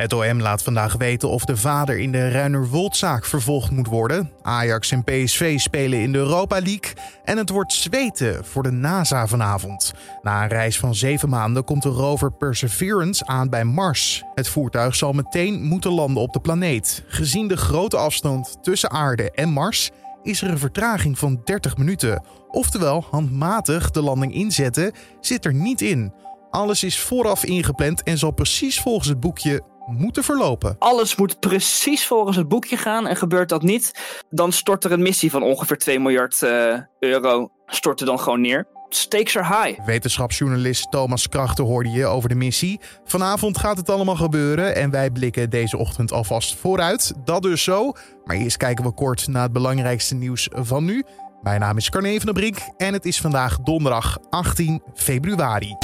Het OM laat vandaag weten of de vader in de Ruinerwoldzaak vervolgd moet worden. Ajax en PSV spelen in de Europa League. En het wordt zweten voor de NASA vanavond. Na een reis van zeven maanden komt de rover Perseverance aan bij Mars. Het voertuig zal meteen moeten landen op de planeet. Gezien de grote afstand tussen aarde en Mars is er een vertraging van 30 minuten. Oftewel, handmatig de landing inzetten zit er niet in. Alles is vooraf ingepland en zal precies volgens het boekje moeten verlopen. Alles moet precies volgens het boekje gaan en gebeurt dat niet, dan stort er een missie van ongeveer 2 miljard uh, euro stort er dan gewoon neer. Stakes are high. Wetenschapsjournalist Thomas Krachten hoorde je over de missie. Vanavond gaat het allemaal gebeuren en wij blikken deze ochtend alvast vooruit. Dat dus zo. Maar eerst kijken we kort naar het belangrijkste nieuws van nu. Mijn naam is Carne van der Brink en het is vandaag donderdag 18 februari.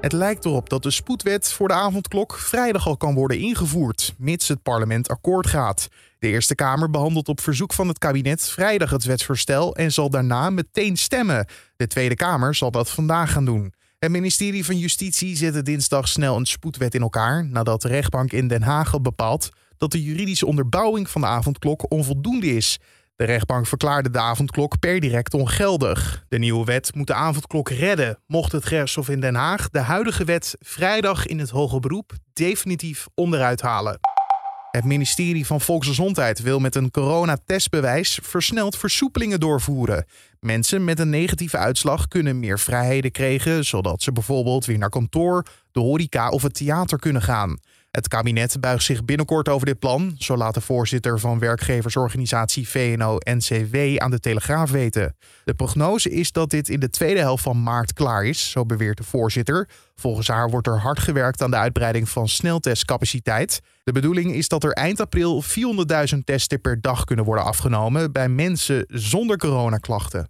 Het lijkt erop dat de spoedwet voor de avondklok vrijdag al kan worden ingevoerd, mits het parlement akkoord gaat. De Eerste Kamer behandelt op verzoek van het kabinet vrijdag het wetsvoorstel en zal daarna meteen stemmen. De Tweede Kamer zal dat vandaag gaan doen. Het ministerie van Justitie zette dinsdag snel een spoedwet in elkaar nadat de rechtbank in Den Haag had bepaald dat de juridische onderbouwing van de avondklok onvoldoende is. De rechtbank verklaarde de avondklok per direct ongeldig. De nieuwe wet moet de avondklok redden, mocht het gerechtshof in Den Haag de huidige wet vrijdag in het hoge beroep definitief onderuit halen. Het ministerie van Volksgezondheid wil met een coronatestbewijs versneld versoepelingen doorvoeren. Mensen met een negatieve uitslag kunnen meer vrijheden krijgen, zodat ze bijvoorbeeld weer naar kantoor, de horeca of het theater kunnen gaan. Het kabinet buigt zich binnenkort over dit plan, zo laat de voorzitter van werkgeversorganisatie VNO-NCW aan de Telegraaf weten. De prognose is dat dit in de tweede helft van maart klaar is, zo beweert de voorzitter. Volgens haar wordt er hard gewerkt aan de uitbreiding van sneltestcapaciteit. De bedoeling is dat er eind april 400.000 testen per dag kunnen worden afgenomen bij mensen zonder coronaklachten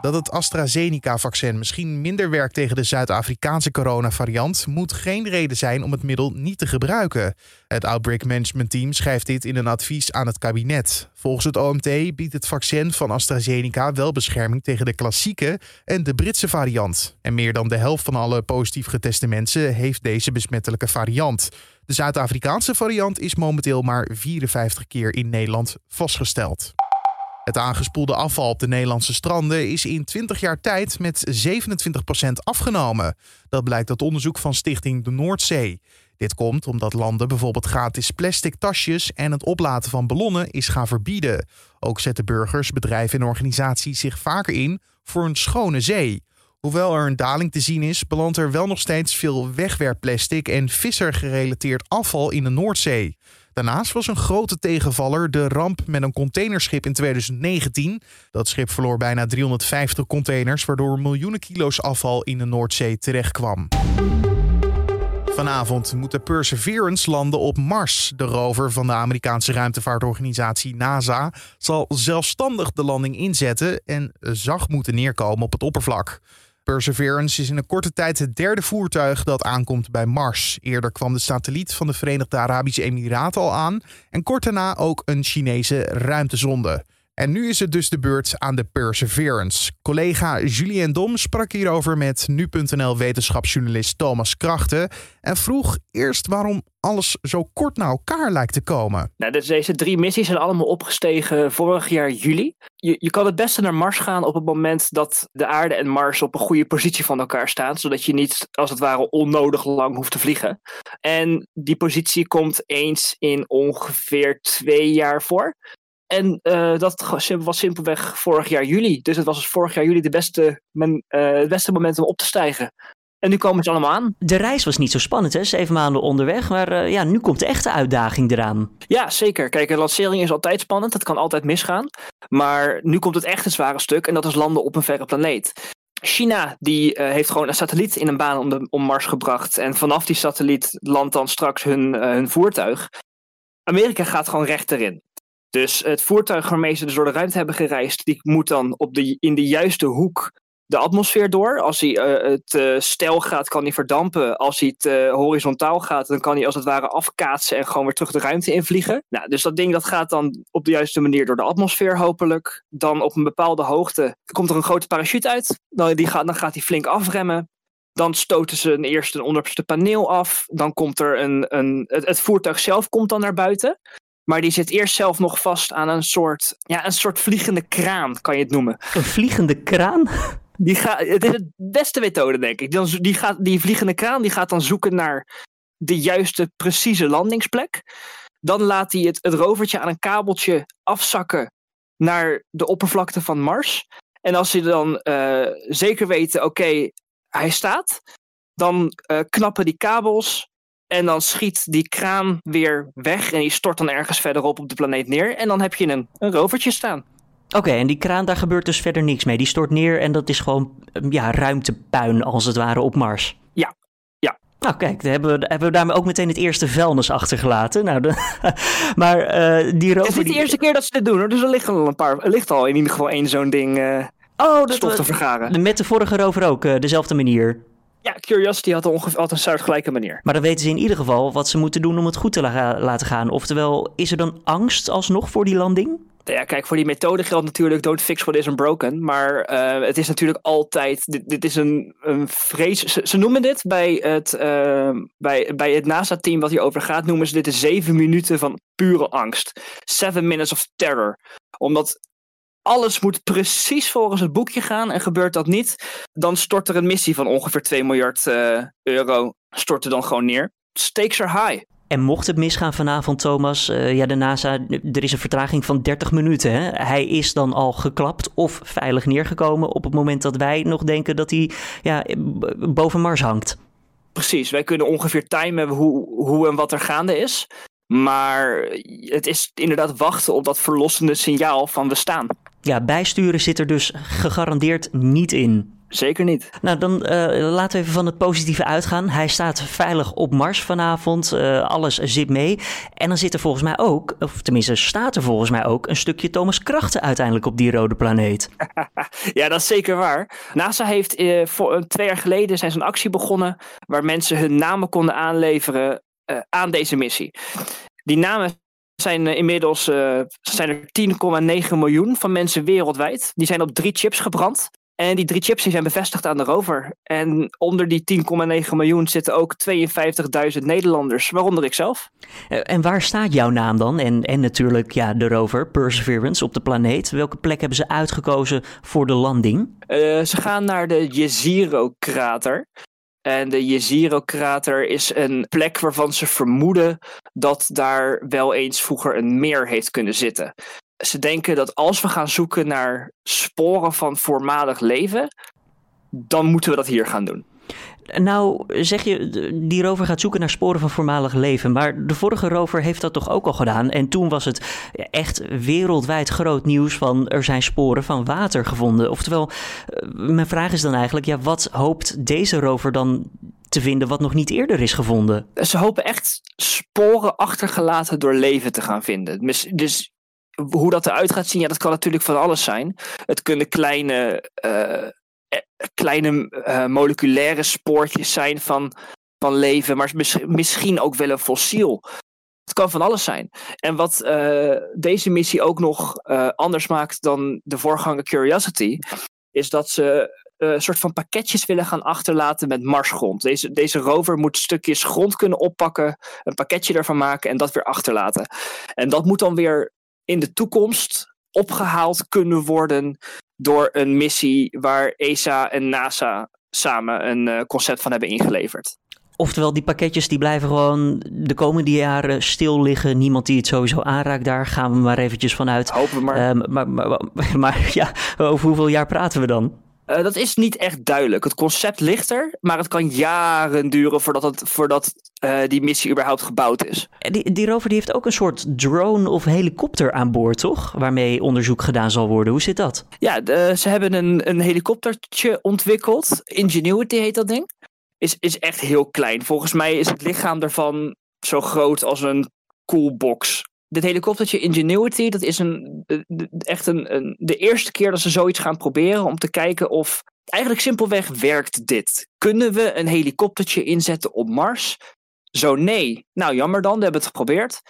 dat het AstraZeneca-vaccin misschien minder werkt tegen de Zuid-Afrikaanse coronavariant, moet geen reden zijn om het middel niet te gebruiken. Het Outbreak Management Team schrijft dit in een advies aan het kabinet. Volgens het OMT biedt het vaccin van AstraZeneca wel bescherming tegen de klassieke en de Britse variant. En meer dan de helft van alle positief geteste mensen heeft deze besmettelijke variant. De Zuid-Afrikaanse variant is momenteel maar 54 keer in Nederland vastgesteld. Het aangespoelde afval op de Nederlandse stranden is in 20 jaar tijd met 27% afgenomen. Dat blijkt uit onderzoek van Stichting de Noordzee. Dit komt omdat landen bijvoorbeeld gratis plastic tasjes en het oplaten van ballonnen is gaan verbieden. Ook zetten burgers, bedrijven en organisaties zich vaker in voor een schone zee. Hoewel er een daling te zien is, belandt er wel nog steeds veel wegwerpplastic en vissergerelateerd afval in de Noordzee. Daarnaast was een grote tegenvaller de ramp met een containerschip in 2019. Dat schip verloor bijna 350 containers, waardoor miljoenen kilo's afval in de Noordzee terechtkwam. Vanavond moet de Perseverance landen op Mars. De rover van de Amerikaanse ruimtevaartorganisatie NASA zal zelfstandig de landing inzetten en zacht moeten neerkomen op het oppervlak. Perseverance is in een korte tijd het derde voertuig dat aankomt bij Mars. Eerder kwam de satelliet van de Verenigde Arabische Emiraten al aan en kort daarna ook een Chinese ruimtezonde. En nu is het dus de beurt aan de Perseverance. Collega Julien Dom sprak hierover met nu.nl wetenschapsjournalist Thomas Krachten en vroeg eerst waarom alles zo kort naar elkaar lijkt te komen. Nou, dus deze drie missies zijn allemaal opgestegen vorig jaar juli. Je, je kan het beste naar Mars gaan op het moment dat de aarde en Mars op een goede positie van elkaar staan, zodat je niet als het ware onnodig lang hoeft te vliegen. En die positie komt eens in ongeveer twee jaar voor. En uh, dat was simpelweg vorig jaar juli. Dus het was dus vorig jaar juli de beste, men, uh, het beste moment om op te stijgen. En nu komen ze allemaal aan. De reis was niet zo spannend, hè? Zeven maanden onderweg. Maar uh, ja, nu komt de echte uitdaging eraan. Ja, zeker. Kijk, een lancering is altijd spannend. Dat kan altijd misgaan. Maar nu komt het echte zware stuk. En dat is landen op een verre planeet. China die uh, heeft gewoon een satelliet in een baan om, de, om Mars gebracht. En vanaf die satelliet landt dan straks hun, uh, hun voertuig. Amerika gaat gewoon recht erin. Dus het voertuig waarmee ze dus door de ruimte hebben gereisd, die moet dan op de, in de juiste hoek de atmosfeer door. Als hij uh, het uh, stijl gaat, kan hij verdampen. Als hij het uh, horizontaal gaat, dan kan hij als het ware afkaatsen en gewoon weer terug de ruimte invliegen. Nou, dus dat ding dat gaat dan op de juiste manier door de atmosfeer hopelijk. Dan op een bepaalde hoogte komt er een grote parachute uit. Dan, die gaat, dan gaat hij flink afremmen. Dan stoten ze eerst een onderste paneel af. Dan komt er een. een het, het voertuig zelf komt dan naar buiten. Maar die zit eerst zelf nog vast aan een soort, ja, een soort vliegende kraan, kan je het noemen. Een vliegende kraan? Die gaat, het is de beste methode, denk ik. Die, die, gaat, die vliegende kraan die gaat dan zoeken naar de juiste, precieze landingsplek. Dan laat hij het, het rovertje aan een kabeltje afzakken naar de oppervlakte van Mars. En als hij dan uh, zeker weten, oké, hij staat, dan uh, knappen die kabels en dan schiet die kraan weer weg en die stort dan ergens verderop op de planeet neer. En dan heb je een, een rovertje staan. Oké, en die kraan, daar gebeurt dus verder niks mee. Die stort neer en dat is gewoon ja, ruimtepuin als het ware op Mars. Ja, ja. Nou kijk, hebben we, hebben we daarmee ook meteen het eerste vuilnis achtergelaten. Nou, de, maar uh, die rover... Het is niet de die... eerste keer dat ze dit doen hoor, dus er ligt al een paar, er ligt al in ieder geval één zo'n ding uh, oh, dat, stof te vergaren. Met de vorige rover ook, uh, dezelfde manier. Ja, Curiosity had, ongeveer, had een soortgelijke manier. Maar dan weten ze in ieder geval wat ze moeten doen om het goed te la laten gaan. Oftewel, is er dan angst alsnog voor die landing? Ja, kijk, voor die methode geldt natuurlijk don't fix what isn't broken. Maar uh, het is natuurlijk altijd, dit, dit is een, een vrees. Ze, noemen dit bij het, uh, bij, bij het NASA-team wat hierover gaat, noemen ze dit de zeven minuten van pure angst. Seven minutes of terror. Omdat alles moet precies volgens het boekje gaan en gebeurt dat niet, dan stort er een missie van ongeveer 2 miljard uh, euro stort er dan gewoon neer. Stakes are high. En mocht het misgaan vanavond, Thomas, uh, ja, de NASA, er is een vertraging van 30 minuten. Hè? Hij is dan al geklapt of veilig neergekomen op het moment dat wij nog denken dat hij ja, boven Mars hangt. Precies, wij kunnen ongeveer timen hoe, hoe en wat er gaande is. Maar het is inderdaad wachten op dat verlossende signaal van we staan. Ja, bijsturen zit er dus gegarandeerd niet in. Zeker niet. Nou, dan uh, laten we even van het positieve uitgaan. Hij staat veilig op Mars vanavond. Uh, alles zit mee. En dan zit er volgens mij ook, of tenminste staat er volgens mij ook, een stukje Thomas Krachten uiteindelijk op die rode planeet. ja, dat is zeker waar. NASA heeft uh, voor, twee jaar geleden zijn ze een actie begonnen waar mensen hun namen konden aanleveren aan deze missie. Die namen zijn inmiddels uh, zijn er 10,9 miljoen van mensen wereldwijd. Die zijn op drie chips gebrand. En die drie chips die zijn bevestigd aan de rover. En onder die 10,9 miljoen zitten ook 52.000 Nederlanders, waaronder ik zelf. En waar staat jouw naam dan? En, en natuurlijk ja, de rover, Perseverance, op de planeet. Welke plek hebben ze uitgekozen voor de landing? Uh, ze gaan naar de Jezero-krater. En de Jezero-krater is een plek waarvan ze vermoeden dat daar wel eens vroeger een meer heeft kunnen zitten. Ze denken dat als we gaan zoeken naar sporen van voormalig leven, dan moeten we dat hier gaan doen. Nou, zeg je, die rover gaat zoeken naar sporen van voormalig leven. Maar de vorige rover heeft dat toch ook al gedaan. En toen was het echt wereldwijd groot nieuws van er zijn sporen van water gevonden. Oftewel, mijn vraag is dan eigenlijk, ja, wat hoopt deze rover dan te vinden wat nog niet eerder is gevonden? Ze hopen echt sporen achtergelaten door leven te gaan vinden. Dus hoe dat eruit gaat zien, ja, dat kan natuurlijk van alles zijn. Het kunnen kleine, uh, kleine uh, moleculaire spoortjes zijn van, van leven, maar misschien ook wel een fossiel. Het kan van alles zijn. En wat deze missie ook nog anders maakt dan de voorganger Curiosity, is dat ze een soort van pakketjes willen gaan achterlaten met marsgrond. Deze, deze rover moet stukjes grond kunnen oppakken, een pakketje ervan maken en dat weer achterlaten. En dat moet dan weer in de toekomst opgehaald kunnen worden door een missie waar ESA en NASA samen een uh, concept van hebben ingeleverd. Oftewel, die pakketjes die blijven gewoon de komende jaren stil liggen. Niemand die het sowieso aanraakt, daar gaan we maar eventjes vanuit. Hopen we maar. Maar, maar, maar, maar, ja, over hoeveel jaar praten we dan? Uh, dat is niet echt duidelijk. Het concept ligt er, maar het kan jaren duren voordat, het, voordat uh, die missie überhaupt gebouwd is. Die, die rover die heeft ook een soort drone of helikopter aan boord, toch? Waarmee onderzoek gedaan zal worden. Hoe zit dat? Ja, de, ze hebben een, een helikoptertje ontwikkeld. Ingenuity heet dat ding. Is, is echt heel klein. Volgens mij is het lichaam ervan zo groot als een coolbox dit helikoptertje Ingenuity, dat is een, echt een, de eerste keer dat ze zoiets gaan proberen om te kijken of. Eigenlijk simpelweg werkt dit. Kunnen we een helikoptertje inzetten op Mars? Zo nee. Nou, jammer dan, we hebben het geprobeerd.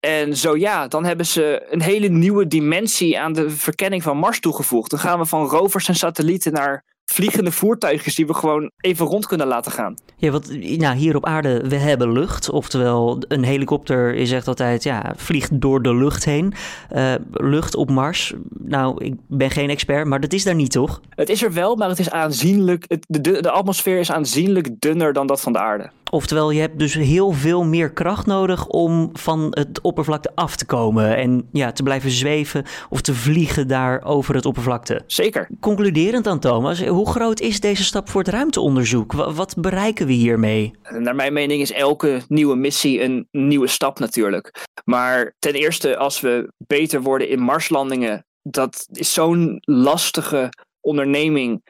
En zo ja, dan hebben ze een hele nieuwe dimensie aan de verkenning van Mars toegevoegd. Dan gaan we van rovers en satellieten naar vliegende voertuigjes die we gewoon even rond kunnen laten gaan. Ja, want nou, hier op aarde, we hebben lucht. Oftewel, een helikopter is echt altijd, ja, vliegt door de lucht heen. Uh, lucht op Mars, nou, ik ben geen expert, maar dat is daar niet, toch? Het is er wel, maar het is aanzienlijk, het, de, de atmosfeer is aanzienlijk dunner dan dat van de aarde. Oftewel, je hebt dus heel veel meer kracht nodig om van het oppervlakte af te komen. En ja, te blijven zweven of te vliegen daar over het oppervlakte. Zeker. Concluderend dan, Thomas, hoe groot is deze stap voor het ruimteonderzoek? Wat bereiken we hiermee? Naar mijn mening is elke nieuwe missie een nieuwe stap natuurlijk. Maar ten eerste, als we beter worden in Marslandingen, dat is zo'n lastige onderneming.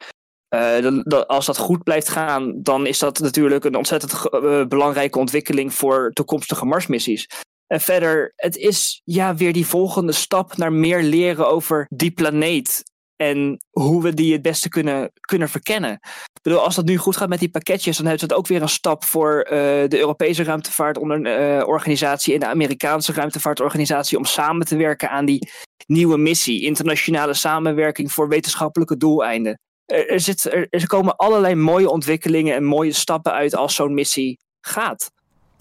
Uh, als dat goed blijft gaan, dan is dat natuurlijk een ontzettend uh, belangrijke ontwikkeling voor toekomstige Marsmissies. En verder, het is ja weer die volgende stap naar meer leren over die planeet. En hoe we die het beste kunnen, kunnen verkennen. Ik bedoel, als dat nu goed gaat met die pakketjes, dan heeft het ook weer een stap voor uh, de Europese ruimtevaartorganisatie en de Amerikaanse ruimtevaartorganisatie om samen te werken aan die nieuwe missie. Internationale samenwerking voor wetenschappelijke doeleinden er, zit, er, er komen allerlei mooie ontwikkelingen en mooie stappen uit als zo'n missie gaat.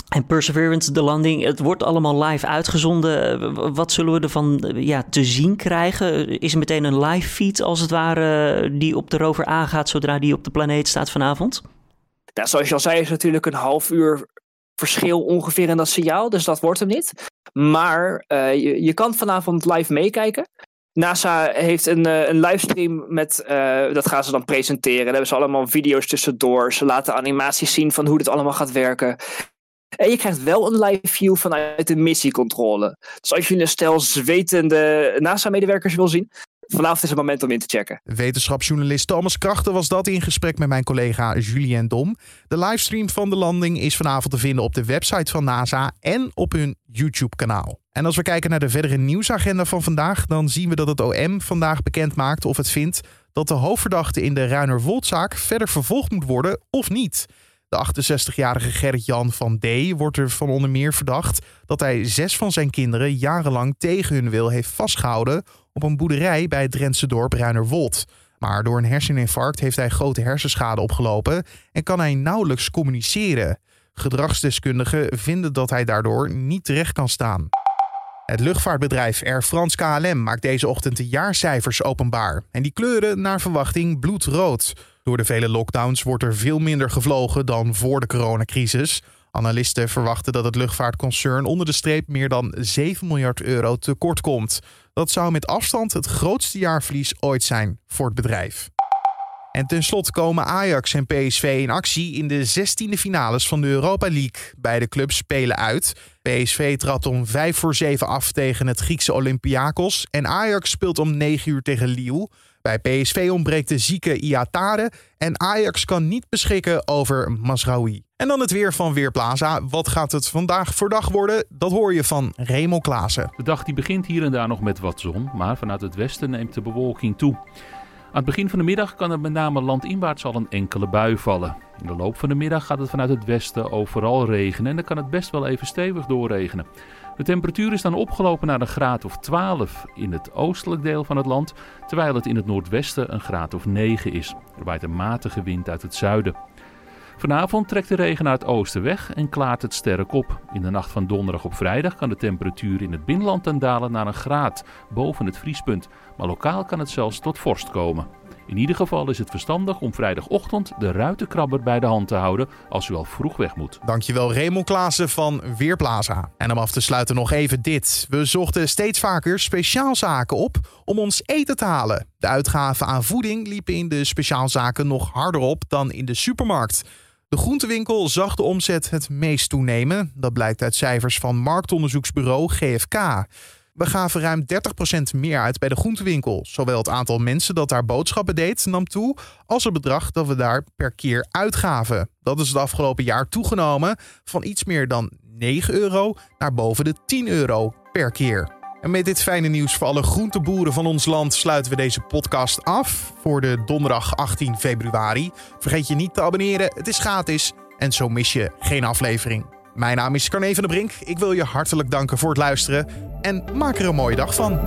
En Perseverance, de landing, het wordt allemaal live uitgezonden. Wat zullen we ervan ja, te zien krijgen? Is er meteen een live feed als het ware die op de rover aangaat zodra die op de planeet staat vanavond? Nou, zoals je al zei, is natuurlijk een half uur verschil ongeveer in dat signaal. Dus dat wordt hem niet. Maar uh, je, je kan vanavond live meekijken. NASA heeft een, uh, een livestream met, uh, dat gaan ze dan presenteren. Daar hebben ze allemaal video's tussendoor. Ze laten animaties zien van hoe dit allemaal gaat werken. En je krijgt wel een live view vanuit de missiecontrole. Dus als je een stel zwetende NASA-medewerkers wil zien, vanavond is het moment om in te checken. Wetenschapsjournalist Thomas Krachten was dat in gesprek met mijn collega Julien Dom. De livestream van de landing is vanavond te vinden op de website van NASA en op hun YouTube-kanaal. En als we kijken naar de verdere nieuwsagenda van vandaag, dan zien we dat het OM vandaag bekend maakt of het vindt dat de hoofdverdachte in de Ruiner-Woldzaak verder vervolgd moet worden of niet. De 68-jarige Gerrit-Jan van D. wordt er van onder meer verdacht dat hij zes van zijn kinderen jarenlang tegen hun wil heeft vastgehouden op een boerderij bij het Drentse dorp Ruinerwold. Maar door een herseninfarct heeft hij grote hersenschade opgelopen en kan hij nauwelijks communiceren. Gedragsdeskundigen vinden dat hij daardoor niet terecht kan staan. Het luchtvaartbedrijf Air France KLM maakt deze ochtend de jaarcijfers openbaar. En die kleuren naar verwachting bloedrood. Door de vele lockdowns wordt er veel minder gevlogen dan voor de coronacrisis. Analisten verwachten dat het luchtvaartconcern onder de streep meer dan 7 miljard euro tekort komt. Dat zou met afstand het grootste jaarverlies ooit zijn voor het bedrijf. En tenslotte komen Ajax en PSV in actie in de 16e finales van de Europa League. Beide clubs spelen uit. PSV trapt om 5 voor 7 af tegen het Griekse Olympiakos. En Ajax speelt om 9 uur tegen Lille. Bij PSV ontbreekt de zieke Iatare en Ajax kan niet beschikken over Masraoui. En dan het weer van Weerplaza. Wat gaat het vandaag voor dag worden? Dat hoor je van Remo Klaassen. De dag die begint hier en daar nog met wat zon, maar vanuit het westen neemt de bewolking toe. Aan het begin van de middag kan er met name landinwaarts al een enkele bui vallen. In de loop van de middag gaat het vanuit het westen overal regenen en dan kan het best wel even stevig doorregenen. De temperatuur is dan opgelopen naar een graad of 12 in het oostelijk deel van het land, terwijl het in het noordwesten een graad of 9 is. Er waait een matige wind uit het zuiden. Vanavond trekt de regen naar het oosten weg en klaart het sterk op. In de nacht van donderdag op vrijdag kan de temperatuur in het binnenland dan dalen naar een graad boven het vriespunt, maar lokaal kan het zelfs tot vorst komen. In ieder geval is het verstandig om vrijdagochtend de ruitenkrabber bij de hand te houden als u al vroeg weg moet. Dankjewel Raymond Klaassen van Weerplaza. En om af te sluiten nog even dit. We zochten steeds vaker speciaalzaken op om ons eten te halen. De uitgaven aan voeding liepen in de speciaalzaken nog harder op dan in de supermarkt. De groentewinkel zag de omzet het meest toenemen. Dat blijkt uit cijfers van marktonderzoeksbureau GFK. We gaven ruim 30% meer uit bij de groentewinkel. Zowel het aantal mensen dat daar boodschappen deed nam toe, als het bedrag dat we daar per keer uitgaven. Dat is het afgelopen jaar toegenomen van iets meer dan 9 euro naar boven de 10 euro per keer. En met dit fijne nieuws voor alle groenteboeren van ons land sluiten we deze podcast af voor de donderdag 18 februari. Vergeet je niet te abonneren, het is gratis en zo mis je geen aflevering. Mijn naam is Carne van der Brink. Ik wil je hartelijk danken voor het luisteren en maak er een mooie dag van.